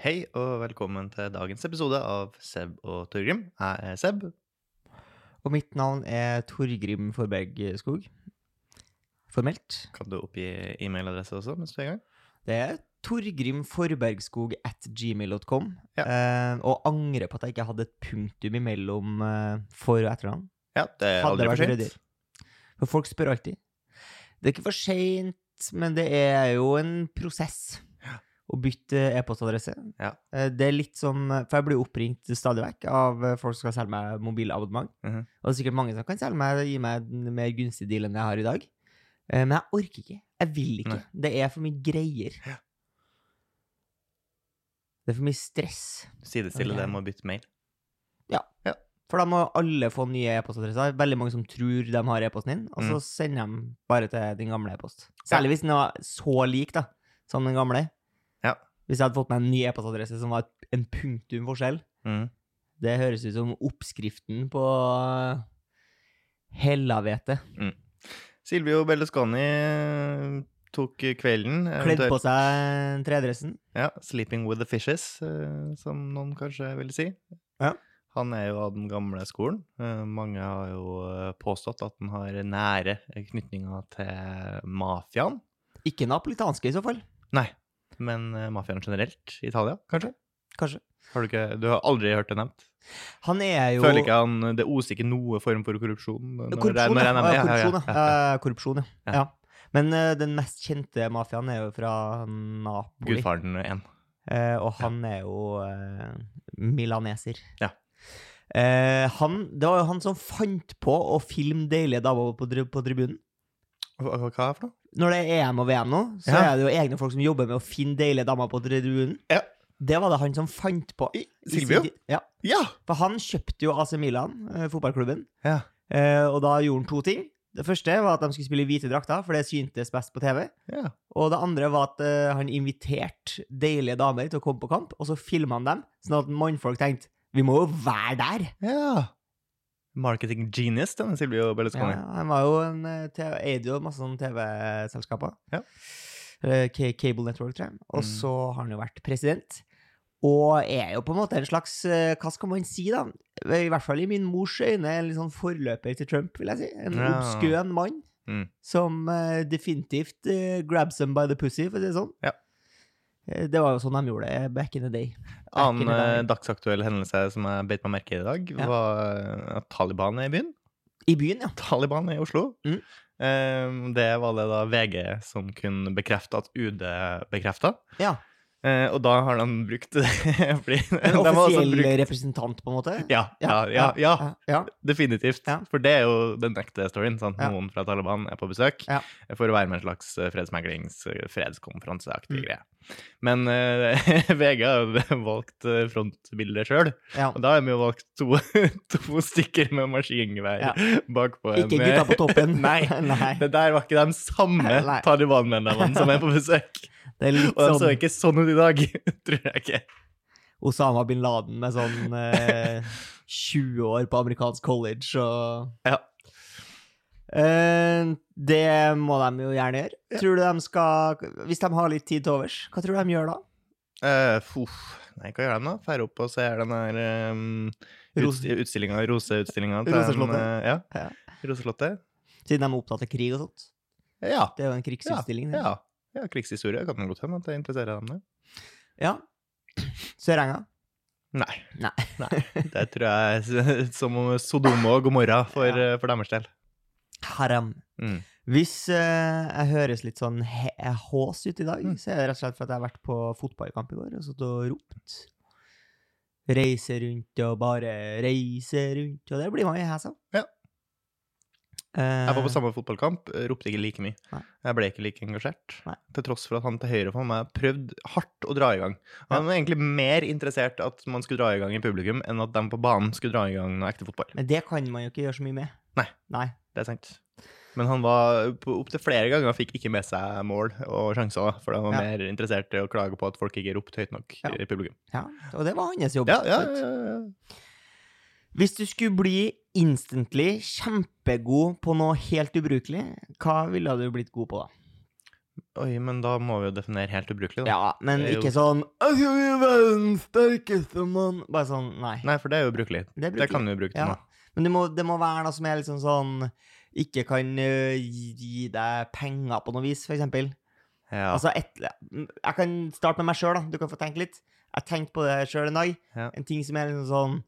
Hei og velkommen til dagens episode av Seb og Torgrim. Jeg er Seb. Og mitt navn er Torgrim Forberg Skog. Formelt. Kan du oppgi e-mailadresse også mens du er i gang? Det er torgrimforbergskog at gmail.com. Ja. Eh, og angrer på at jeg ikke hadde et punktum imellom eh, for- og etternavn. Ja, det er aldri for sent. For folk spør alltid. Det er ikke for seint, men det er jo en prosess å bytte e-postadresse. Ja. Eh, Det er litt som For jeg blir oppringt stadig vekk av eh, folk som skal selge meg mobilabonnement. Mhm. Og det er sikkert mange som kan selge meg gi meg en mer gunstig deal enn jeg har i dag. Eh, Men jeg orker ikke. Jeg vil ikke. Nei. Det er for mye greier. Ja. Det er for mye stress. Sidestille okay. det med å bytte mail. Ja, For da må alle få nye e-postadresser. Veldig mange som tror de har e-posten din, og så Mm. sender de bare til din gamle e-post. Særlig hvis den var så lik da, som den gamle. Hvis jeg hadde fått meg en ny e-postadresse som var en punktum forskjell, mm. det høres ut som oppskriften på hellavete. Silvio Berlusconi eh, tok kvelden. Kledd på seg tredressen. Ja, 'Sleeping with the Fishes', eh, som noen kanskje vil si. Ja. Han er jo av den gamle skolen. Eh, Mange har jo eh, påstått at han har nære knytninger til mafiaen. Ikke napolitanske i så fall. Nei, men eh, mafiaen generelt i Italia, kanskje? Kanskje. Har du, ikke, du har aldri hørt det nevnt? Han er jo Føler ikke han Det oser ikke noe form for korrupsjon? når- Korrupsjon, når jeg ja. nevner- Ja, korrupsjon, ja. ja. Eh, korrupsjon, ja. Men uh, den mest kjente mafiaen er jo fra Napoli. Gudfaren 1. Uh, og han er jo uh, milaneser. Ja. Han, det var jo han som fant på å filme deilige damer på, på tribunen. Hva hva er det for noe? Når det er EM og VM nå, så Ja. er det jo egne folk som jobber med å finne deilige damer på tribunen. Ja. Det var det han som fant på. I- Silvio? I, Ja. Ja! For han kjøpte jo AC Milan, eh, fotballklubben, Ja. eh, og da gjorde han to ting. Det første var at de skulle spille i hvite drakter, for det syntes best på TV. ja. Og det andre var at eh, han inviterte deilige damer til å komme på kamp, og så filma han dem, sånn at mannfolk tenkte vi må jo være der. ja. Marketing genius, denne Silvio Ja, han var jo en eh, eide jo masse sånne TV-selskaper. Ja. Eh, K- Cable Network, tror jeg. Og Mm. så har han jo vært president. Og er jo på en måte en slags eh, Hva skal man si, da? I hvert fall i min mors øyne en litt sånn forløper til Trump, vil jeg si. En Ja. obskøn mann. Mm. Som definitivt grabs them by the pussy, for å si det sånn. Ja. Eh, Det var jo sånn de gjorde det back in the day. Back Annen eh, dagsaktuell hendelse som jeg beit meg merke i i dag, Ja. var eh, at Taliban er i byen. I byen, ja. Taliban er i Oslo. Mm. Eh, det var det da VG som kunne bekrefte at UD bekrefta. ja. Eh, og da har de brukt det fordi En de offisiell brukt- representant, på en måte. Ja, ja, ja, ja, definitivt. For det er jo den ekte storyen. Noen fra Taliban er på besøk Ja. for å være med en slags eh, fredsmeglings- eh, fredskonferanseaktig Mm. greie. Men eh, VG har valgt frontbildet sjøl, og da har de jo valgt to, to stykker med maskingevær bakpå. en, Ikke gutta på toppen. Nei. Nei. Det der var ikke de samme Taliban-medlemmene som er på besøk. Det er litt Og han så sånn ikke sånn ut i dag, tror jeg ikke. Osama bin Laden med sånn eh, 20 år på amerikansk college og Ja. Eh, det må de jo gjerne gjøre. Tror du de skal Hvis de har litt tid til overs, hva tror du de gjør da? Uh, nei, hva gjør de da? Færre opp og ser den der um, Ros- utstillinga, roseutstillinga Roseslottet. ja. Ja. Roseslottet. Siden de er opptatt av krig og sånt. Ja. Det er jo en krigsutstilling. Ja. Ja. Ja, krigshistorie kan godt hende at det interesserer dem. det. ja. Sørenga? Nei. Nei. Det tror jeg er som Sodoma og Gomorra for, Ja. eh, for deres del. Haram. Mm. Hvis uh, jeg høres litt sånn hås ut i dag, Mm. så er det rett og slett for at jeg har vært på fotballkamp i går og satt og ropt. Reise rundt og bare reise rundt, og det blir man i hes av. Ja. Eh, Jeg var på samme fotballkamp, eh, ropte ikke like mye. Nei. Jeg ble ikke like engasjert. Nei. Til tross for at han til høyre for meg prøvde hardt å dra i gang. Han var egentlig mer interessert at man skulle dra i gang i publikum, enn at de på banen skulle dra i gang noe ekte fotball. Men det kan man jo ikke gjøre så mye med. Nei. Nei. Det er sant. Men han var opptil flere ganger fikk ikke med seg mål og sjanser, for han var Ja. mer interessert i å klage på at folk ikke ropte høyt nok Ja. i publikum. Ja, og det var hans jobb. Ja, ja, ja, ja. Hvis du skulle bli instantly kjempegod på noe helt ubrukelig, hva ville du blitt god på da? Oi, men da må vi jo definere helt ubrukelig, da. Ja, men er jo- ikke sånn «Jeg bli verdens sterkeste mann. Bare sånn, nei. Nei, for det er jo brukelig. Det er Det kan du bruke til Ja. noe. Men det må, det må være noe som er liksom sånn Ikke kan gi deg penger på noe vis, for eksempel. Ja. Altså, et, jeg kan starte med meg sjøl, da. Du kan få tenke litt. Jeg tenkte på det sjøl en dag. Ja. En ting som er liksom sånn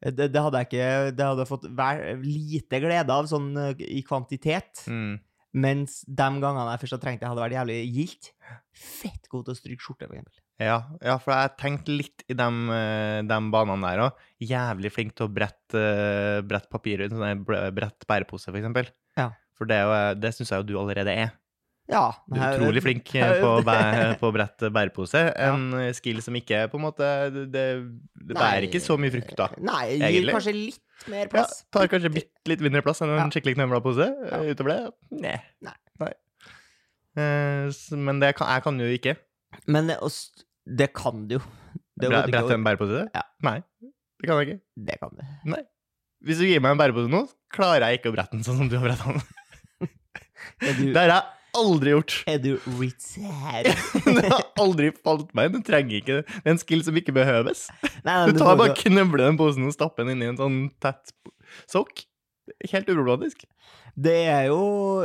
det, det hadde jeg ikke Det hadde jeg fått vær, lite glede av, sånn øh, i kvantitet. Mm. Mens de gangene jeg først hadde trengt det, hadde vært jævlig gildt. Fett god til å stryke skjorte, for eksempel. Ja, ja, for jeg tenkte litt i de, eh, de banene der òg. Jævlig flink til å brette, eh, brette papir ut, sånn brett bærepose, for eksempel. Ja. For det, det syns jeg jo du allerede er. Ja. Du er utrolig flink eh, på, bæ- på brett brette bærepose. En ja. skill som ikke er på en måte Det, det bærer ikke så mye frukt, da. Nei, gir egentlig. kanskje litt mer Ja, plass. tar kanskje bitte litt mindre plass enn en Ja. skikkelig knøvlapose. Ja. Eh, Utover det, nei. Nei. Nei. Eh, Men det kan, jeg kan jo ikke. Men det, kan du jo. Er Brette en bærepose? Ja. Nei, det kan jeg ikke. det kan du. Hvis du gir meg en bærepose nå, klarer jeg ikke å brette den sånn som du har bretta den. Er du, har jeg aldri gjort. er du retard? Det har aldri falt meg inn. Du trenger ikke det. Det er en skill som ikke behøves. Nei, Du tar bare og knøvler den posen og stapper den inn i en sånn tett sokk. Helt uproblematisk. Det er jo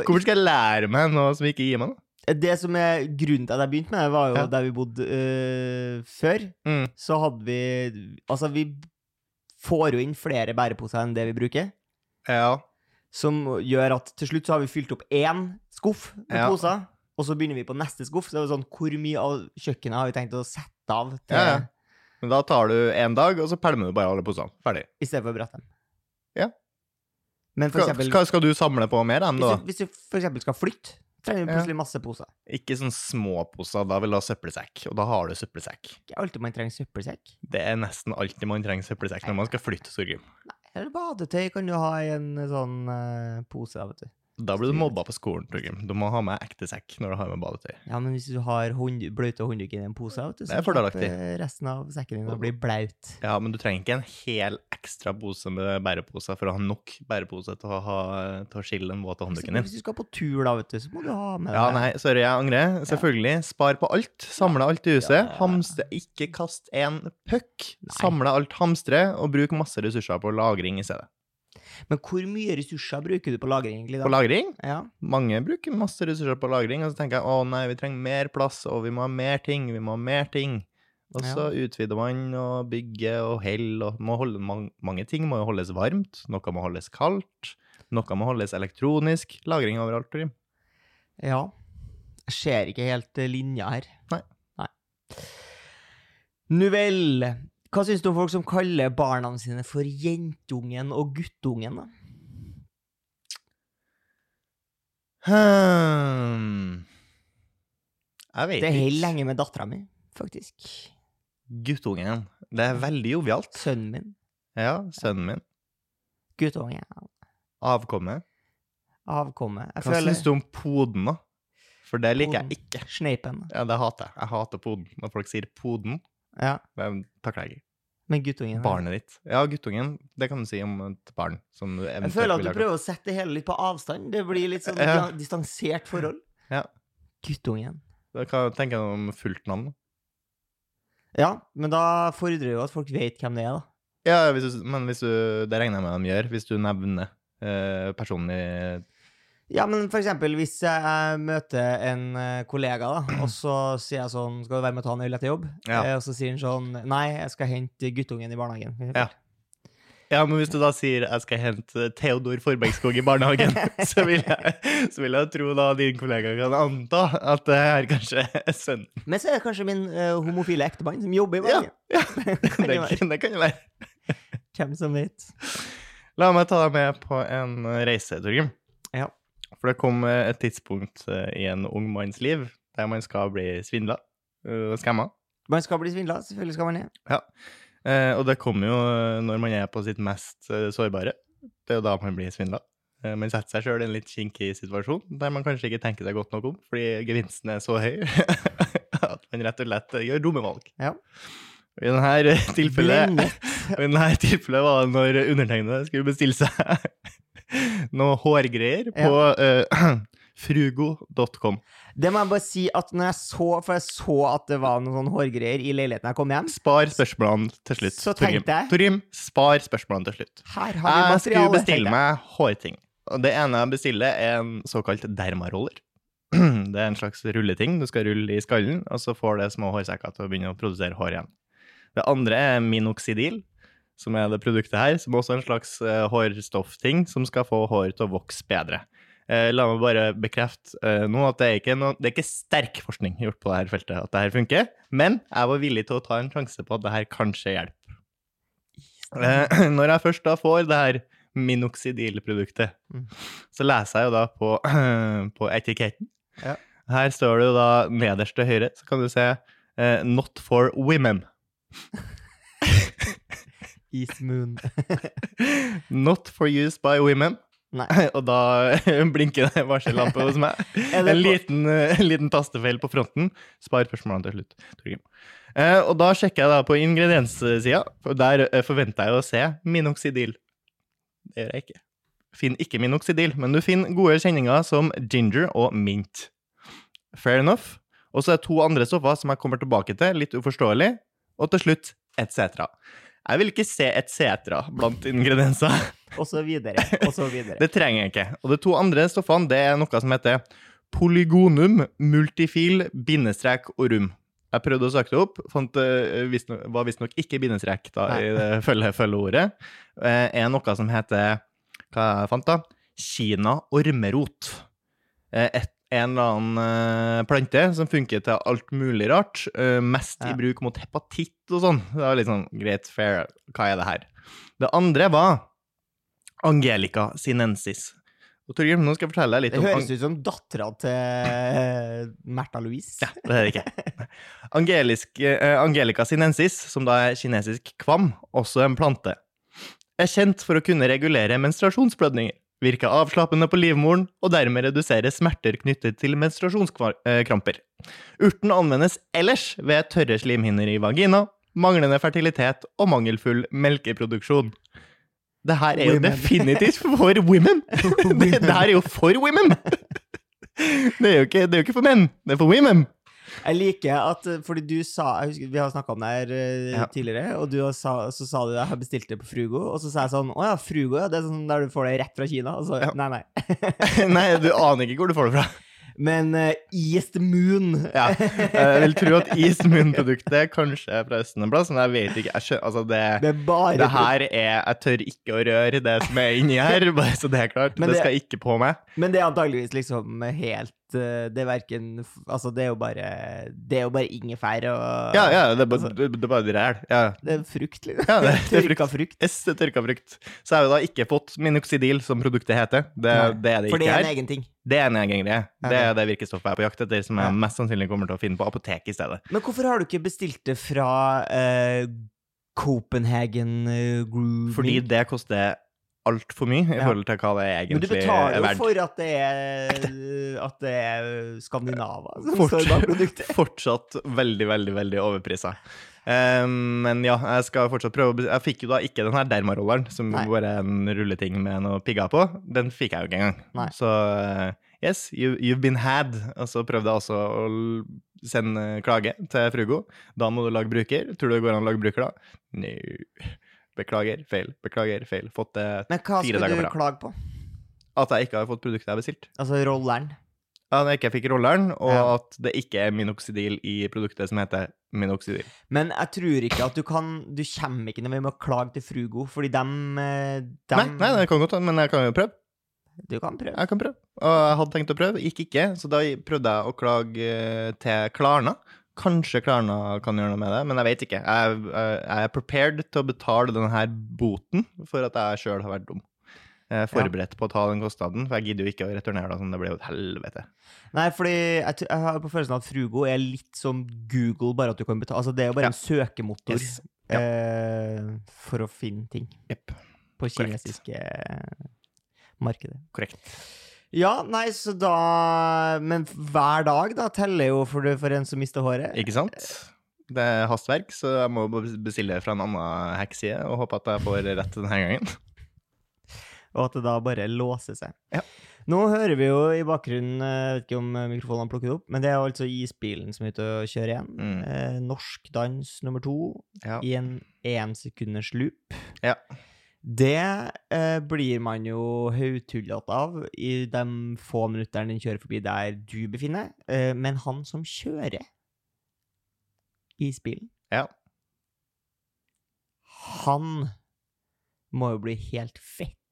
Hvorfor skal jeg lære meg noe som ikke gir meg noe? Det som er grunnen til at jeg begynte med det, var jo Ja. der vi bodde øh, før. Mm. Så hadde vi Altså, vi får jo inn flere bæreposer enn det vi bruker. Ja. Som gjør at til slutt så har vi fylt opp én skuff med Ja. poser. Og så begynner vi på neste skuff. Så det er sånn, hvor mye av kjøkkenet har vi tenkt å sette av til, Ja, ja. Men da tar du en dag, og så pælmer du bare alle posene. Ferdig. i stedet for å brette dem? Ja. Men for eksempel, skal, skal du samle på mer enn hvis, da? du, hvis du for eksempel skal flytte, trenger du plutselig masse poser. Ikke sånn små poser, da vil du ha søppelsekk. Og da har du søppelsekk. Ikke alltid man trenger søppelsekk. Det er nesten alltid man trenger søppelsekk når man skal flytte, Sorgrim. Eller badetøy kan du ha i en sånn uh, pose, vet du. Da blir du mobba på skolen, Torgrim. Du må ha med ekte sekk når du har med badetøy. Ja, men hvis du har hund, bløte håndduk i en pose, vet du, så er slipper resten av sekken din å bli blaut. Ja, men du trenger ikke en hel ekstra pose med bæreposer for å ha nok bærepose til å, ha, til å skille den våte håndduken din. Hvis du skal på tur, da, vet du, så må du ha med Ja, deg nei, sorry, jeg angrer. Selvfølgelig. Spar på alt. Samle alt i huset. Ja. Hamstre. Ikke kast en puck. Samle alt, hamstre, og bruk masse ressurser på lagring i stedet. Men hvor mye ressurser bruker du på lagring, egentlig? da? På lagring? ja. Mange bruker masse ressurser på lagring, og så tenker jeg å nei, vi trenger mer plass, og vi må ha mer ting, vi må ha mer ting. Og så utvider man og bygger og holder, og må holde, mange, mange ting må jo holdes varmt, noe må holdes kaldt, noe må holdes elektronisk. Lagring overalt, Trym. ja. Jeg ser ikke helt eh, linja her. Nei. Nei. Nu vel. Hva syns du om folk som kaller barna sine for jentungen og guttungen, da? Hmm. Jeg vet Det holder ikke. lenge med dattera mi, faktisk. Guttungen. Det er veldig jovialt. Sønnen min. Ja, sønnen min. Guttungen. Avkommet. Avkommet. Jeg Hva føler syns du om poden, da? For det liker Poden. jeg ikke. Sneipen. Ja, det hater jeg. Jeg hater poden. Når folk sier poden, Ja. det takler jeg ikke. Men guttungen Barnet ditt. Ja, guttungen. Det kan du si om et barn som du Jeg føler at du prøver å sette det hele litt på avstand. Det blir litt sånn Ja. ja, distansert forhold. Ja. Guttungen. Da kan du om fullt navn. Ja, men da fordrer jo at folk vet hvem det er, da. Ja, hvis du, men hvis du Det regner jeg med de gjør, hvis du nevner eh, personen i Ja, men for eksempel hvis jeg møter en eh, kollega, da, og så sier jeg sånn Skal du være med og ta en øl etter jobb? Ja. Eh, Og så sier han sånn Nei, jeg skal hente guttungen i barnehagen. Ja. Ja, men hvis du da sier jeg skal hente Theodor Forbergskog i barnehagen, så vil jeg, så vil jeg tro da din kollega kan anta at det er kanskje sønnen. Men så er det kanskje min uh, homofile ektemann som jobber i barnehagen. ja. ja. Det kan jo være. Hvem som vet. La meg ta deg med på en reise, Torgrim. Ja. For det kom eh, et tidspunkt eh, i en ung manns liv der man skal bli svindla og skamma. Man skal bli svindla, selvfølgelig skal man det. Ja. og det kommer jo eh, når man er på sitt mest eh, sårbare. Det er jo da man blir svindla. Eh, man setter seg sjøl i en litt kinkig situasjon der man kanskje ikke tenker seg godt nok om, fordi gevinsten er så høy at man rett og slett eh, gjør dumme valg. Ja. Og I denne tilfellet I denne tilfellet var det når undertegnede skulle bestille seg noe hårgreier på uh, Frugo.com. Det må jeg bare si at når jeg så For jeg så at det var noen sånne hårgreier i leiligheten jeg kom hjem. Spar spørsmålene til slutt. Så Torgrim. tenkte jeg- Torgrim, spar spørsmålene til slutt. Her har vi Jeg skulle bestille meg hårting. Og det ene jeg bestiller, er en såkalt dermaroller. Det er en slags rulleting. Du skal rulle i skallen, og så får det små hårsekker til å begynne å produsere hår igjen. Det andre er minoxidil, som er det produktet her, som også er en slags uh, hårstoffting som skal få hår til å vokse bedre. Uh, la meg bare bekrefte uh, nå at det er, ikke noe, det er ikke sterk forskning gjort på dette feltet at dette funker, men jeg var villig til å ta en sjanse på at dette kanskje hjelper. Når jeg først da får det her minoxidil-produktet, Mm. så leser jeg jo da på, på etiketten. Ja. Her står det jo da nederst til høyre, så kan du se 'Not for women'. Ismoon. Not for use by women. Nei. Og da blinker det varsellampe hos meg. En liten, eh, en liten tastefeil på fronten. Spar spørsmålene til slutt. Torgrim. Eh, og da sjekker jeg da på ingredienssida, der eh, forventer jeg å se minoxidil. Det gjør jeg ikke. Finn ikke minoxidil, men du finner gode kjenninger som ginger og mint. Fair enough. Og så er det to andre stoffer som jeg kommer tilbake til, litt uforståelig. Og til slutt etc. Jeg vil ikke se et setra blant ingredienser. Og så videre. Og så videre. Det trenger jeg ikke. Og de to andre stoffene det er noe som heter polygonum multifil bindestrek orum. Jeg prøvde å søke det opp, fant, uh, var visstnok ikke bindestrek da, i det følge, følgeordet. Uh, er noe som heter Hva jeg fant da? Kina ormerot. Uh, et, en eller annen uh, plante som funker til alt mulig rart. Uh, mest Ja. i bruk mot hepatitt og sånn. Det var litt sånn great fair. Hva er det her? Det andre var Angelica sinensis. Og Torgrim, nå skal jeg fortelle deg litt Det om høres ut som dattera til Märtha Louise. Ja, det er det ikke. Angelisk, eh, Angelica sinensis, som da er kinesisk kvam, også en plante, er kjent for å kunne regulere menstruasjonsblødninger, virke avslappende på livmoren og dermed reduserer smerter knyttet til menstruasjonskramper. Urten anvendes ellers ved tørre slimhinner i vagina, manglende fertilitet og mangelfull melkeproduksjon. Det her er jo Women. definitivt for women! Det, det her er jo for women! Det er, jo ikke, det er jo ikke for menn, det er for women! Jeg liker at eh, Fordi du sa jeg husker, Vi har snakka om det her eh, Ja. tidligere, og du sa, så sa du jeg har bestilt det på Frugo, og så sa jeg sånn Å ja, Frugo, ja. Det er sånn der du får det rett fra Kina. Og så, Ja. Nei, nei. Nei, du aner ikke hvor du får det fra. Men uh, East Moon Ja, jeg vil tro at East Moon-produktet kanskje er fra Østen en plass, men jeg vet ikke. Jeg skjønner, altså det, Det er bare det her er Jeg tør ikke å røre det som er inni her, bare så det er klart. Det det- skal ikke på meg. Men det er antageligvis liksom helt Det er verken Altså, det er jo bare Det er jo bare ingefær og Ja, ja, det er bare, altså, det, er bare ræl. Ja. Det er frukt, liksom. Ja, det- det er Tørka frukt. S, det er tørka frukt. Så har vi da ikke fått minoxidil, som produktet heter. Det, det er det For det er en her. egen ting. Det er en egen greie. Det er det virkestoffet jeg er på jakt etter, som jeg mest sannsynlig kommer til å finne på apoteket i stedet. Men hvorfor har du ikke bestilt det fra uh, Copenhagen uh, Groove Fordi det koster altfor mye i Ja. forhold til hva det egentlig er verdt. Men du betaler er jo for at det er At det er Skandinava som Fort- står bak produktet. Fortsatt veldig, veldig veldig overprisa. men ja, jeg skal fortsatt prøve Jeg fikk jo da ikke den her dermarolleren, som Nei. bare er en rulleting med noe pigger på. Den fikk jeg jo ikke engang. Nei. Så eh, yes, you, you've been had. Og så prøvde jeg også å sende klage til Frugo. Da må du lage bruker. Tror du det går an å lage bruker da? Nei. Beklager, feil. Beklager, feil. Fått det Men hva skulle skal dager du på rad. klage på? At jeg ikke har fått produktet jeg har bestilt. Altså rolleren. Ja, At jeg ikke fikk rolleren, og Ja. at det ikke er minoxidil i produktet som heter minoxidil. Men jeg tror ikke at du kan Du kommer ikke ned med å klage til Frugo, fordi dem, eh, dem Nei, nei, det kan godt hende, men jeg kan jo prøve. Du kan prøve. Jeg kan prøve. Og jeg hadde tenkt å prøve, gikk ikke, så da prøvde jeg å klage eh, til Klarna. Kanskje Klarna kan gjøre noe med det, men jeg vet ikke. Jeg, jeg jeg er prepared til å betale denne boten for at jeg sjøl har vært dum. Jeg er forberedt på å ta den kostnaden, for jeg gidder jo ikke å returnere da, Sånn, det blir jo et helvete. Nei, fordi jeg, jeg har på følelsen at Frugo er litt som Google, bare at du kan betale Altså, det er jo bare Ja. en søkemotor Yes. Ja. eh, for å finne ting Yep. på kinesiske Korrekt. markedet. Korrekt. Ja, nei, så da Men hver dag, da, teller jo for, for en som mister håret. Ikke sant? Det er hastverk, så jeg må bestille fra en annen hekkside og håpe at jeg får rett denne gangen. Og at det da bare låser seg. Ja. Nå hører vi jo i bakgrunnen, jeg vet ikke om eh, mikrofonene plukker det opp, men det er altså isbilen som er ute og kjører igjen. Mm. Eh, norsk dans nummer to Ja. i en énsekunders loop. Ja. Det eh, blir man jo haugtullete av i de få minuttene den kjører forbi der du befinner deg. Eh, men han som kjører isbilen, Ja. han må jo bli helt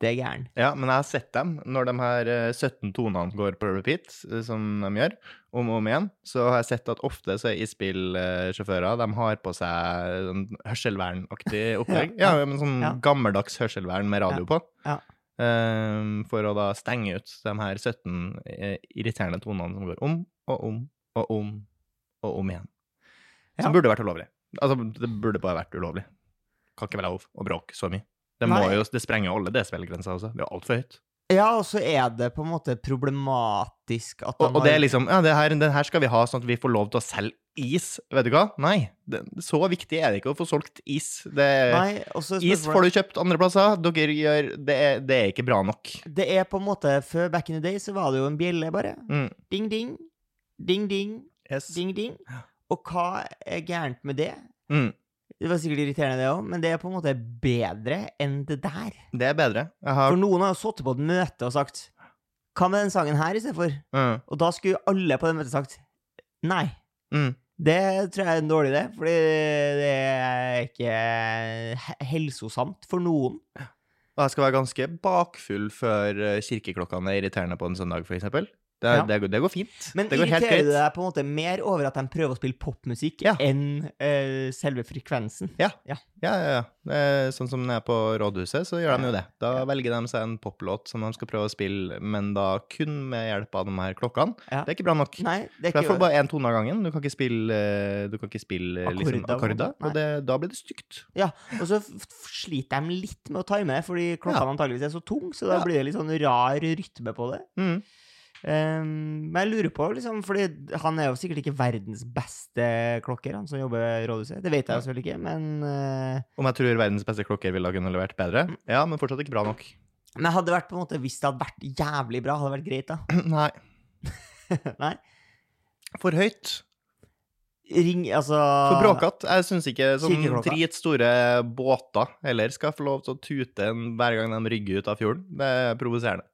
fette gæren. Ja, men jeg har sett dem når de her eh, 17 tonene går på repeat, eh, som de gjør, om og om igjen. Så har jeg sett at ofte så er isbilsjåfører De har på seg sånn hørselvernaktig opplegg. Ja, ja, men sånn ja. gammeldags hørselvern med radio på. ja. Um, for å da stenge ut de her 17 eh, irriterende tonene som går om og om og om og om igjen. Ja. Som burde vært ulovlig. Altså, det burde bare vært ulovlig. Kan ikke være lov å bråke så mye. Det, må jo, det sprenger alle desibelgrenser også. Det er altfor høyt. Ja, og så er det på en måte problematisk at de Og, og det er liksom Ja, det her, det her skal vi ha sånn at vi får lov til å selge is. Vet du hva? Nei. Det, så viktig er det ikke å få solgt is. Det, Nei, is får du kjøpt andre plasser. Dere gjør Det er, det er ikke bra nok. Det er på en måte Før back in the day så var det jo en bjelle, bare. Mm. Ding, ding. Ding, ding. Yes. Ding, ding. Og hva er gærent med det? Mm. Det var sikkert irriterende, det òg, men det er på en måte bedre enn det der. Det er bedre. Har For noen har jo sittet på et møte og sagt Hva med den sangen her istedenfor? mm. Og da skulle alle på det møtet sagt nei. Mm. Det tror jeg er en dårlig idé, fordi det er ikke helsosamt for noen. Og jeg skal være ganske bakfull før eh, kirkeklokkene er irriterende på en søndag, for eksempel. Det, Ja. det, går, det går fint. Men det går helt irriterer greit. du deg på en måte mer over at de prøver å spille popmusikk Ja. enn uh, selve frekvensen? Ja, ja, ja. Det sånn som er på rådhuset, så gjør de jo det. Da velger de seg en poplåt som de skal prøve å spille, men da kun med hjelp av de her klokkene. Ja. Det er ikke bra nok. Nei, det er For jeg får bare én tone av gangen. Du kan ikke spille, eh, du kan ikke spille eh, liksom, Akkorder, akkorder. Og det, da blir det stygt. Ja, og så sliter de litt med å time, fordi klokkene antageligvis er så tung, så da Ja. blir det litt sånn rar rytme på det. Mm. Ehm, men jeg lurer på, liksom, fordi han er jo sikkert ikke verdens beste klokker, han som jobber i rådhuset. Det vet jeg jo selvfølgelig ikke, men uh, Om jeg tror verdens beste klokker ville ha kunnet levert bedre? Mm. Ja, men fortsatt ikke bra nok. Men hadde det vært på en måte, hvis det hadde vært jævlig bra, hadde det vært greit, da. Nei. Nei? For høyt. Ring, altså For bråkete. Jeg syns ikke sånn dritstore båter heller skal få lov til å tute en hver gang de rygger ut av fjorden. Det er provoserende.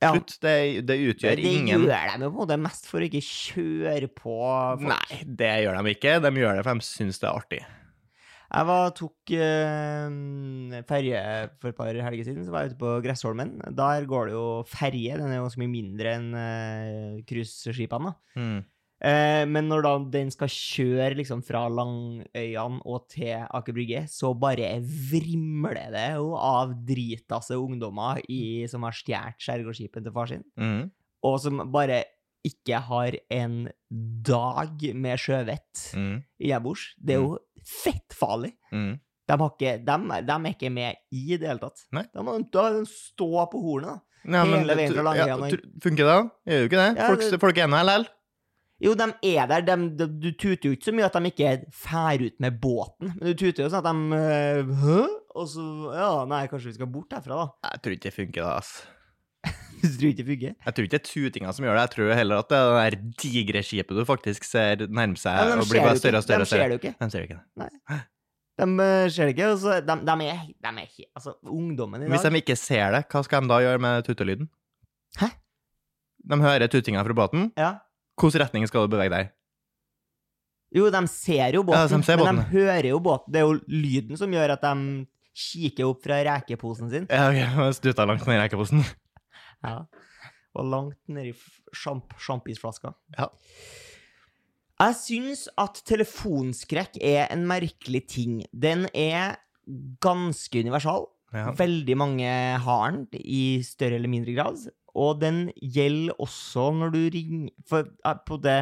Ja. Slutt. Det, det utgjør Det ingen gjør de jo på det mest for å ikke kjøre på folk. Nei, det gjør de ikke. De gjør det for de syns det er artig. Jeg var, tok uh, ferje for et par helger siden, så var jeg ute på Gressholmen. Der går det jo ferje, den er jo ganske mye mindre enn uh, cruiseskipene. Mm. Eh, men når da den skal kjøre liksom fra Langøyene og til Aker Brygge, så bare vrimler det jo av dritasse ungdommer i, som har stjålet skjærgårdsskipet til far sin, Mm. og som bare ikke har en dag med sjøvett Mm. hjemmebords. Det er jo fettfarlig. Mm. De, har ikke, de, de er ikke med i det hele tatt. Nei. Da må de stå på hornet, da. Ja, men Hele veien fra Langøya ja, Funker det, da? Gjør jo ikke det. Ja, Folk, det- folk er nå LL. Jo, de er der. De, de, du tuter jo ikke så mye at de ikke fær ut med båten. Men du tuter jo sånn at de øh, Hæ? Og så Ja, nei, kanskje vi skal bort herfra, da. Jeg tror ikke det funker, da. ass. Du tror ikke det funker? Jeg tror ikke det er tutinga som gjør det. Jeg tror heller at det er det der digre skipet du faktisk ser nærme seg Ja, og blir bare større og større. De ser det jo ikke. De ser det ikke Nei. De øh, ser det ikke. Og så de, de, er, de er Altså, ungdommen i dag Hvis de ikke ser det, hva skal de da gjøre med tutelyden? Hæ? De hører tutinga fra båten. Ja. Hvilken retning skal du bevege deg? Jo, de ser jo båten, Ja, de ser men de hører jo båten. Det er jo lyden som gjør at de kikker opp fra rekeposen sin. Ja, ok, mens Duta langt ned i rekeposen. Ja. Og langt nedi sjampisflaska. Ja. Jeg syns at telefonskrekk er en merkelig ting. Den er ganske universal. Ja. Veldig mange har den i større eller mindre grad. Og den gjelder også når du ringer For eh, på det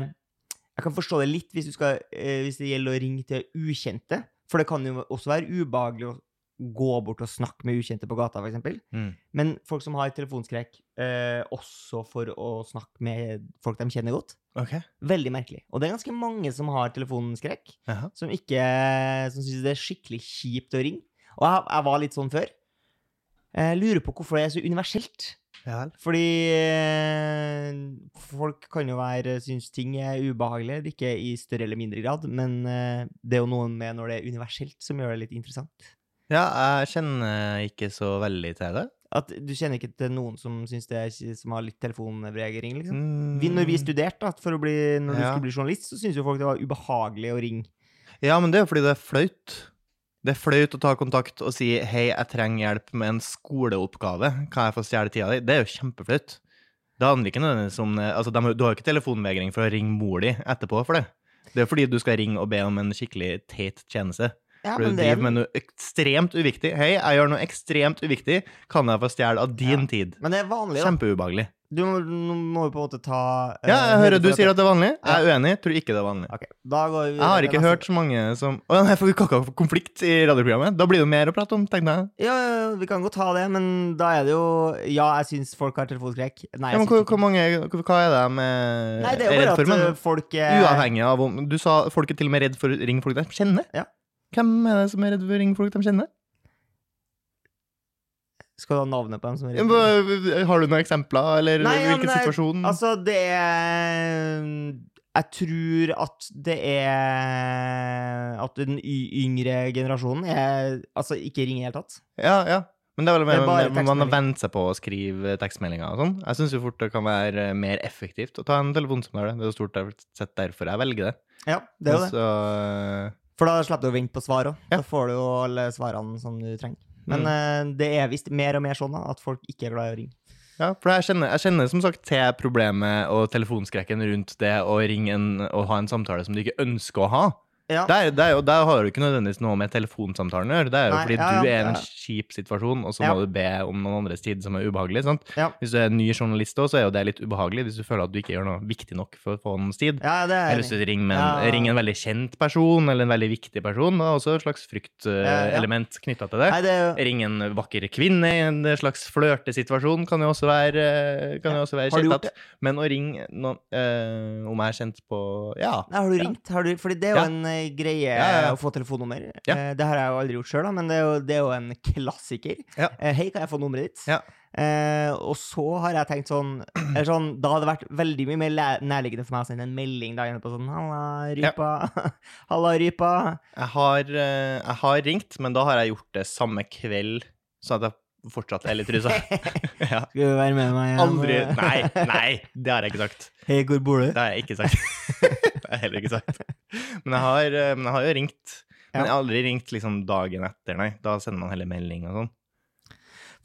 Jeg kan forstå det litt hvis, du skal, eh, hvis det gjelder å ringe til ukjente. For det kan jo også være ubehagelig å gå bort og snakke med ukjente på gata, f.eks. Mm. Men folk som har telefonskrekk eh, også for å snakke med folk de kjenner godt. Okay. Veldig merkelig. Og det er ganske mange som har telefonskrekk, Jaha. som ikke Som syns det er skikkelig kjipt å ringe. Og jeg, jeg var litt sånn før. Jeg lurer på hvorfor det er så universelt. Ja. Fordi eh, folk kan jo være synes ting er ubehagelig, ikke i større eller mindre grad, men eh, det er jo noe med når det er universelt som gjør det litt interessant. Ja, jeg kjenner ikke så veldig til det. At du kjenner ikke til noen som synes det er, som har litt telefonvregering, liksom? Mm. Vi, når vi studerte, for å bli, når du Ja. skulle bli journalist, så syntes jo folk det var ubehagelig å ringe. Ja, men det er jo fordi det er flaut. Det er flaut å ta kontakt og si 'hei, jeg trenger hjelp med en skoleoppgave', kan jeg få stjele tida di? Det er jo kjempeflaut. Det handler ikke nødvendigvis om altså, de, Du har ikke telefonvegring for å ringe mor di etterpå for det. Det er fordi du skal ringe og be om en skikkelig teit tjeneste. Ja, For du men det er driver med noe ekstremt uviktig. 'Hei, jeg gjør noe ekstremt uviktig. Kan jeg få stjele av din Ja. tid?' Men det er vanlig, da. Kjempeubehagelig. Du må, må jo på en måte ta eh, Ja, jeg hører du sier at det er vanlig. Jeg er uenig. Tror ikke det er vanlig. Ok, da går vi Jeg har ikke hørt så mange som Å nei, for vi kan ikke ha konflikt i radioprogrammet. Da blir det jo mer å prate om, tenkte jeg. Ja, vi kan godt ta det, men da er det jo Ja, jeg syns folk har telefonskrekk. Nei, Ja, men hvor, hvor mange, hva er det med Nei, det er jo bare at men eh, folk er Uavhengig av om Du sa folk er til og med redd for å ringe folk de kjenner. Ja. Hvem er det som er redd for å ringe folk de kjenner? Skal du ha navnet på dem som er Har du noen eksempler, eller Nei, hvilken ja, situasjon? Altså, det er Jeg tror at det er At den yngre generasjonen er Altså, ikke ringer i det hele tatt. Ja, ja. Men det er vel Det er man har vent seg på å skrive tekstmeldinger og sånn. Jeg syns jo fort det kan være mer effektivt å ta en telefonsamtale. Det er jo stort sett derfor jeg velger det. Ja, det er jo det. Så, For da slipper du å vente på svar òg. Ja. Da får du jo alle svarene som du trenger. Men Mm. eh, det er visst mer og mer sånn at folk ikke er glad i å ringe. Ja, for jeg kjenner, jeg kjenner som sagt til problemet og telefonskrekken rundt det å ringe en, og ha en samtale som du ikke ønsker å ha. Ja. Der, der, er der har du ikke nødvendigvis noe med telefonsamtalen å gjøre. Det er jo Nei, fordi ja, du er i en kjip situasjon, og så må du be om noen andres tid som er ubehagelig. Hvis du er en ny journalist òg, så er jo det litt ubehagelig hvis du føler at du ikke gjør noe viktig nok for å få noens tid. ja, det er Eller hvis du ringer, en, Ja. ringer en veldig kjent person, eller en veldig viktig person, det er også et slags fryktelement knytta til det. Nei, det jo Ring en vakker kvinne i en slags flørtesituasjon kan jo også være, kan også være kjent. Men å ringe noen eh, Om jeg er kjent på Ja. Har du ringt? Har du, fordi det er jo en greie Ja, ja, ja. å få telefonnummer. Eh, det har jeg jo aldri gjort sjøl, men det er, jo, det er jo en klassiker. Eh, Hei, kan jeg få nummeret ditt? Eh, og så har jeg tenkt sånn, eller sånn Da hadde det vært veldig mye mer nærliggende for meg å sende en melding da inne på sånn Halla, rypa. Halla, rypa. Jeg har, eh, jeg har ringt, men da har jeg gjort det samme kveld, sånn at jeg fortsatt er litt rusa. ja. Skal du være med meg hjem? Aldri Nei, nei, det har jeg ikke sagt. Hei, hvor bor du? Det har jeg ikke sagt. har jeg heller ikke sagt. Men jeg har, eh, men jeg har jo ringt. Men jeg har aldri ringt liksom dagen etter, nei. Da sender man heller melding og sånn.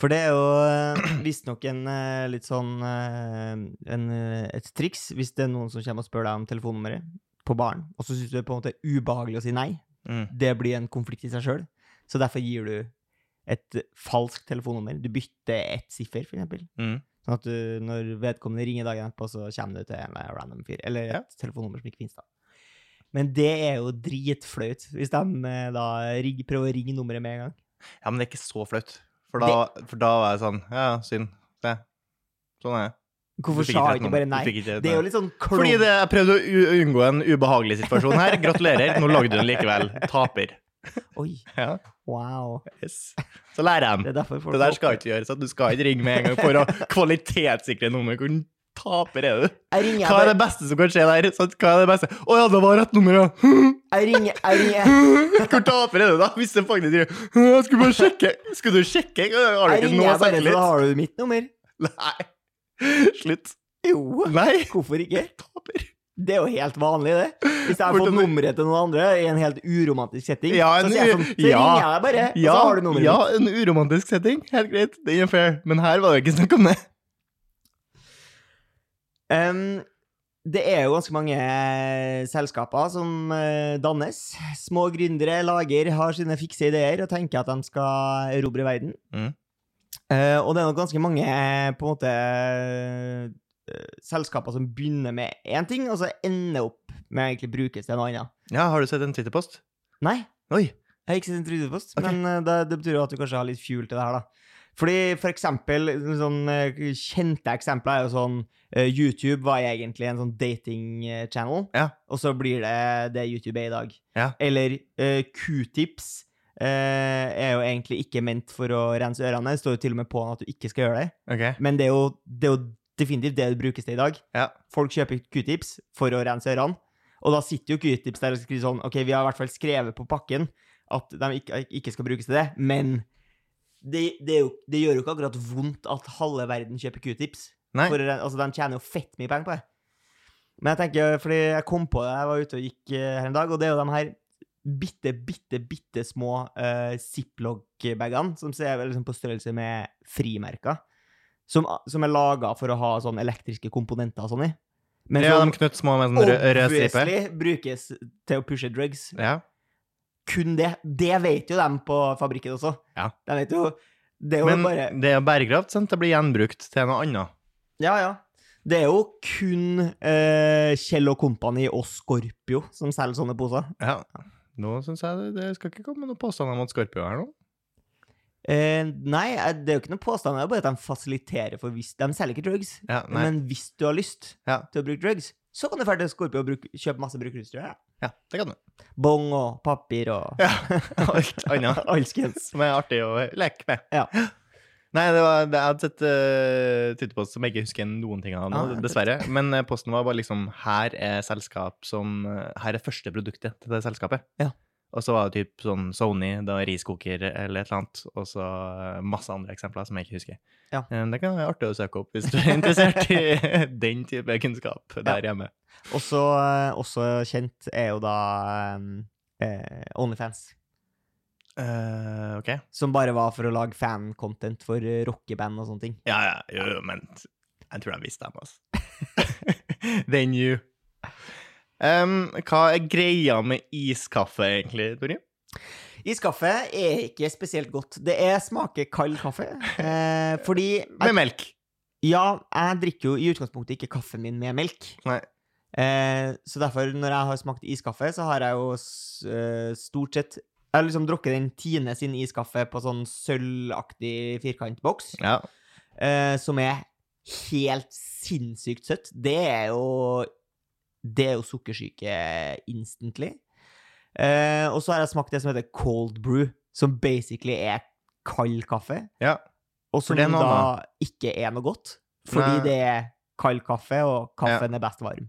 For det er jo uh, visstnok en eh, litt sånn eh, en, eh, et triks hvis det er noen som kommer og spør deg om telefonnummeret på baren, og så syns du det er på en måte ubehagelig å si nei. Mm. Det blir en konflikt i seg sjøl. Så derfor gir du et falskt telefonnummer. Du bytter ett siffer, for eksempel. Mm. Sånn at du, når vedkommende ringer dagen etterpå, så kommer du til en random fyr. Eller et Ja. telefonnummer som ikke finnes, da. Men det er jo dritflaut, hvis de eh, da ring, prøver å ringe nummeret med en gang. Ja, men det er ikke så flaut. For da, for da var jeg sånn Ja, synd. Se. Sånn er jeg. Hvorfor sa jeg ikke bare nei? ikke Det er jo litt sånn Fordi det, jeg prøvde å unngå en ubehagelig situasjon her. Gratulerer. Nå lagde du den likevel. Taper. Oi, Ja, wow. yes. Så lærer Det jeg dem derfor Det der skal ikke gjøres. Du skal ikke ringe med en gang for å kvalitetssikre nummer. Hvor taper er du? Hva er jeg, det beste som kan skje der? Hva er det beste? Å ja, det var rett nummer, ja. jeg ringer, jeg ringer Hvor taper er du da? Hvis det faktisk sier Jeg skulle bare sjekke. Skulle du sjekke? Har du Jeg ikke ringer bare, så har du mitt nummer. Nei. Slutt. Jo, Nei. hvorfor ikke? Taper. Det er jo helt vanlig, det. Hvis jeg har fått nummeret til noen andre i en helt uromantisk setting, Ja, så en så, jeg sånn, så ja. ringer jeg deg bare, og Ja, så har du nummeret ja, en uromantisk setting. Helt greit. Den er fair. Men her var det ikke snakk om det. Um, det er jo ganske mange eh, selskaper som eh, dannes. Små gründere lager, har sine fikse ideer og tenker at de skal erobre verden. Mm. Uh, og det er nok ganske mange på en måte selskaper som begynner med én ting, og så ender opp med å egentlig brukes til noe annet. Ja, har du sett en Twitter-post? Nei, Oi. jeg har ikke sett en Twitter-post, okay. men eh, det, det betyr jo at du kanskje har litt fuel til det her, da. Fordi for eksempel, sånn eh, kjente eksempler er jo sånn eh, YouTube var egentlig en sånn dating-channel, Ja. og så blir det det YouTube er i dag. Ja. Eller uh, Q-tips uh, er jo egentlig ikke ment for å rense ørene. Det står jo til og med på at du ikke skal gjøre det. Okay. Men det er jo, det er jo definitivt det det brukes til i dag. Ja. Folk kjøper q-tips for å rense ørene. Og da sitter jo q-tips der og skriver sånn OK, vi har i hvert fall skrevet på pakken at de ikke, skal brukes til det, men det, det, jo, det gjør jo ikke akkurat vondt at halve verden kjøper q-tips. Altså, de tjener jo fett mye penger på det. Men jeg tenker, fordi jeg kom på det, jeg var ute og gikk eh, her en dag, og det er jo de her bitte, bitte, bitte små uh, ziplock-bagene, som ser liksom på størrelse med frimerker, som, som er laga for å ha sånn elektriske komponenter og sånn i. Men ja, som de knøtt små med sånn rød, stripe. obviously brukes til å pushe drugs. Ja. Kun det. Det vet jo dem på fabrikken også. Ja. De vet jo Det er jo Men bare det er bærekraft, sant? Det blir gjenbrukt til noe annet. Ja, ja. Det er jo kun eh, Kjell og Company og Scorpio som selger sånne poser. Ja. Nå syns jeg det, det skal ikke komme noen påstander at Scorpio er nå. Eh, nei, eh, det er jo ikke noen påstand. Det er bare at de fasiliterer for hvis De selger ikke drugs. Ja. Men hvis du har lyst Ja. til å bruke drugs, så kan du dra til Skorpio og bruke, kjøpe masse brukerutstyr. Ja. Ja, det kan du. Bong og papir og Ja, alt annet alskens. som er artig å leke med. Ja. Nei, det var, det, jeg hadde sett uh, Twitterpost som jeg ikke husker noen ting av nå, Ah, dessverre. Men eh, posten var bare liksom Her er selskap som eh, Her er første produktet til det selskapet. Ja. Og så var det typ sånn Sony, det var riskoker eller et eller annet, og så eh, masse andre eksempler som jeg ikke husker. Ja. Eh, Det kan være artig å søke opp hvis du er interessert i den type kunnskap der hjemme. Også, eh, også kjent er jo da eh, Onlyfans. Uh, ok. Som bare var for å lage fan-content for rockeband og sånne ting. Ja, ja, jo, jo, men jeg tror de visste dem, altså. They knew. Um, hva er greia med iskaffe, egentlig, Torje? Iskaffe er ikke spesielt godt. Det er smaker kald kaffe. Eh, fordi Med melk. Ja, jeg drikker jo i utgangspunktet ikke kaffen min med melk. Nei. Eh, så derfor, når jeg har smakt iskaffe, så har jeg jo eh, stort sett Jeg har liksom drukket den Tine sin iskaffe på sånn sølvaktig firkantboks, Ja. eh, som er helt sinnssykt søtt. Det er jo Det er jo sukkersyke instantly. Eh, og så har jeg smakt det som heter cold brew, som basically er kald kaffe. ja. Og som da ikke er noe godt. Fordi Nei. det er kald kaffe, og kaffen er best varm.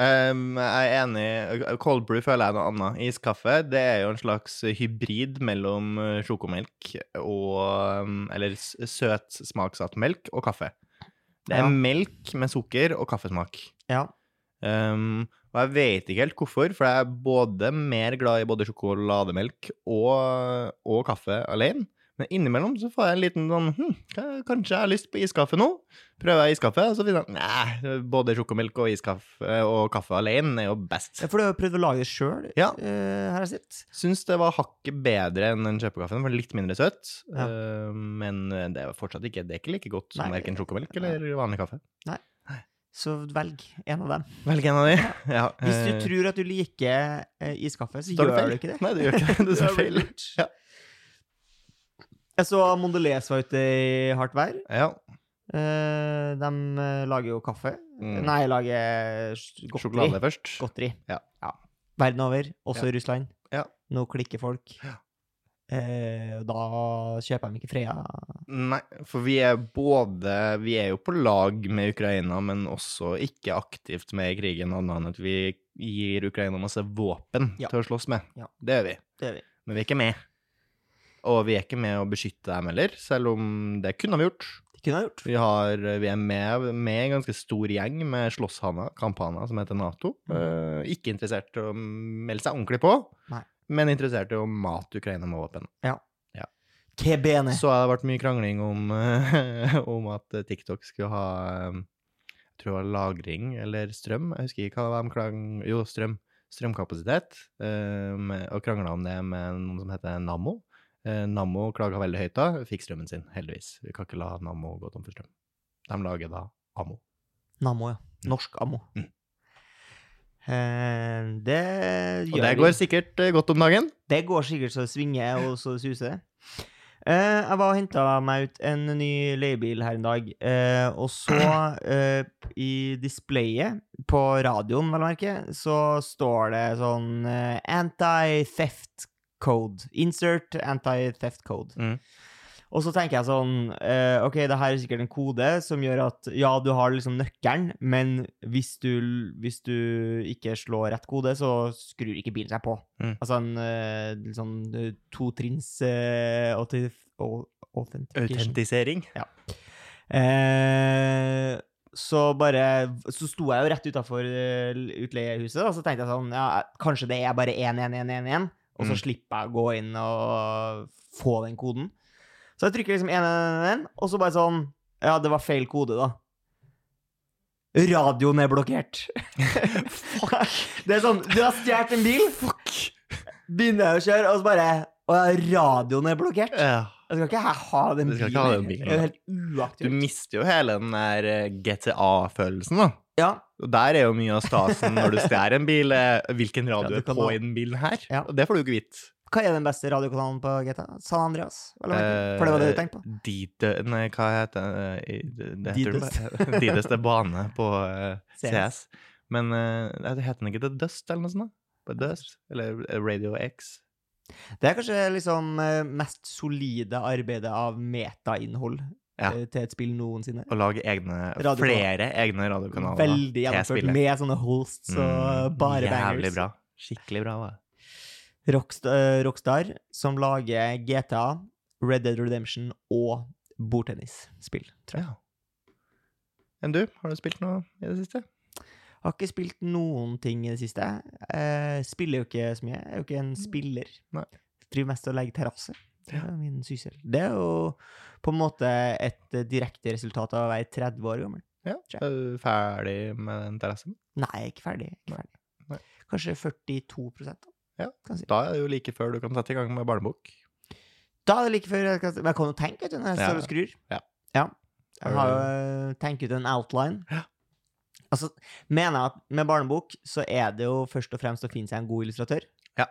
Um, jeg er enig. Cold brew føler jeg er noe annet. Iskaffe det er jo en slags hybrid mellom uh, sjokomelk og Eller søtsmaksatt søt smaksatt melk og kaffe. Det er Ja. melk med sukker og kaffesmak. Ja. Um, og jeg vet ikke helt hvorfor, for jeg er både mer glad i både sjokolademelk og, og kaffe alene. Men innimellom så får jeg en liten sånn hm, Kanskje jeg har lyst på iskaffe nå? Prøver jeg iskaffe, og så finner jeg nei, både sjokomelk og iskaffe og kaffe alene er jo best. Ja, For du har prøvd å lage det sjøl, Ja. Her jeg sett. Syns det var hakket bedre enn den kjøpekaffen, for litt mindre søt. Ja. Uh, men det er fortsatt ikke, det er ikke like godt som Nei. verken sjokomelk eller vanlig kaffe. Så velg en av dem. Velg en av de. Ja. Hvis du eh, tror at du liker eh, iskaffe, så gjør feil. du ikke det. Nei, du gjør ikke det. Du sa feil. Ja. Jeg så Mondelez var ute i hardt vær. Ja. Eh, de eh, lager jo kaffe. Mm. Nei, lager godteri. Sjokolade først. Godteri. Ja. Verden over, også Ja. i Russland. Ja. Nå klikker folk. Ja. Eh, da kjøper de ikke Freia. Nei, for vi er både Vi er jo på lag med Ukraina, men også ikke aktivt med i krigen, annet enn at vi gir Ukraina masse våpen Ja. til å slåss med. Ja. Det gjør vi. Det vi. Men vi er ikke med. Og vi er ikke med å beskytte dem heller, selv om det kunne vi gjort. Det kunne gjort. Vi, har, vi er med, med en ganske stor gjeng med slåsshaner, kamphaner, som heter Nato. Eh, ikke interessert i å melde seg ordentlig på, Nei. Men interessert i å mate Ukraina med våpen. Ja. Kebene. Så har det vært mye krangling om, om at TikTok skulle ha eh, jeg tror det var lagring eller strøm. Jeg husker ikke hva det var de klang... Jo, strøm. Strømkapasitet. Um, og krangla om det med noen som heter Nammo. Uh, Nammo klaga veldig høyt da, fikk strømmen sin, heldigvis. Vi kan ikke la Nammo gå tom for strøm. De lager da Ammo. Nammo, ja. Norsk ammo. Mm. Eh, det Og det går sikkert eh, godt om dagen. Det går sikkert så det svinger og så det suser. Eh, jeg var og henta meg ut en ny leiebil her en dag, Uh, og så uh, i displayet på radioen, vel å merke, så står det sånn Anti-theft code. Insert anti-theft code. Mm. Og så tenker jeg sånn uh, OK, det her er sikkert en kode som gjør at ja, du har liksom nøkkelen, men hvis du, hvis du ikke slår rett kode, så skrur ikke bilen seg på. Mm. Altså en uh, sånn eh, totrinns uh, Autentisering? Ja. Uh, så bare Så sto jeg jo rett utafor utleiehuset, og så tenkte jeg sånn Ja, kanskje det er bare 11111, og så Mm. slipper jeg å gå inn og få den koden. Så jeg trykker liksom 111, og så bare sånn Ja, det var feil kode, da. Radioen er blokkert. Fuck. Det er sånn Du har stjålet en bil, Fuck! begynner jeg å kjøre, og så bare Å ja, radioen er blokkert. Ja. Jeg skal ikke ha den bilen. ha den bilen, Det er jo helt helt Du mister jo hele den der eh, GTA-følelsen, da. Ja, Og der er jo mye av stasen når du stjeler en bil. eh, Hvilken radio Ja, er kan på i den bilen her? Ja. Og det får du jo ikke vite. Hva er den beste radiokanalen på GTA? San Andreas? Eh, For det var det du tenkte på? Dide, nei, hva heter det? eh, Det, heter Dides. det er bane på eh, CS. Men eh, det heter den ikke The Dust eller noe sånt? På Dust? Eller eh, Radio X? Det er kanskje liksom eh, mest solide arbeidet av metainnhold Ja. eh, til et spill noensinne. Å lage egne, flere egne radiokanaler. Veldig gjennomført med sånne hosts og Mm, bare Jævlig bangers. bra. Skikkelig bra. var. Rockstar, eh, Rockstar, som lager GTA, Red Dead Redemption og bordtennisspill, tror jeg. Ja. Enn du? Har du spilt noe i det siste? Har ikke spilt noen ting i det siste. Eh, spiller jo ikke så mye. Jeg er jo ikke en spiller. Nei. Driver mest og legger terrasse. Det er min syssel. Det er jo på en måte et eh, direkte resultat av å være 30 år gammel. Ja. Er du ferdig med den terrassen? Nei, jeg er ikke ferdig. Ikke ferdig. Nei. Kanskje 42 da, Ja. kan si. Da er det jo like før du kan sette i gang med barnebok. Da er det like før jeg kan Men jeg kan jo tenke ut når jeg Ja. står og skrur. Ja. Jeg har jo tenkt ut en outline. Ja. Altså, mener jeg at med barnebok så er det jo først og fremst å finne seg en god illustratør. Ja.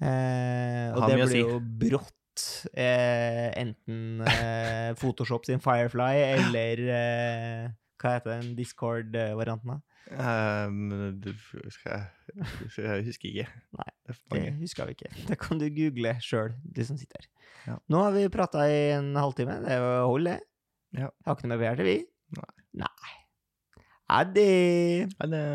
Eh, og det blir si. jo brått eh, enten eh, Photoshop sin Firefly eller eh, Hva heter den Discord-varianten, da? Um, du, skal jeg, husker ikke. Nei, Det er husker vi ikke. Det kan du google sjøl, du som sitter her. Ja. Nå har vi prata i en halvtime. Det holder, det. Ja. Har ikke noe mer til, vi. Nei. Nei. Ha det. Ha det.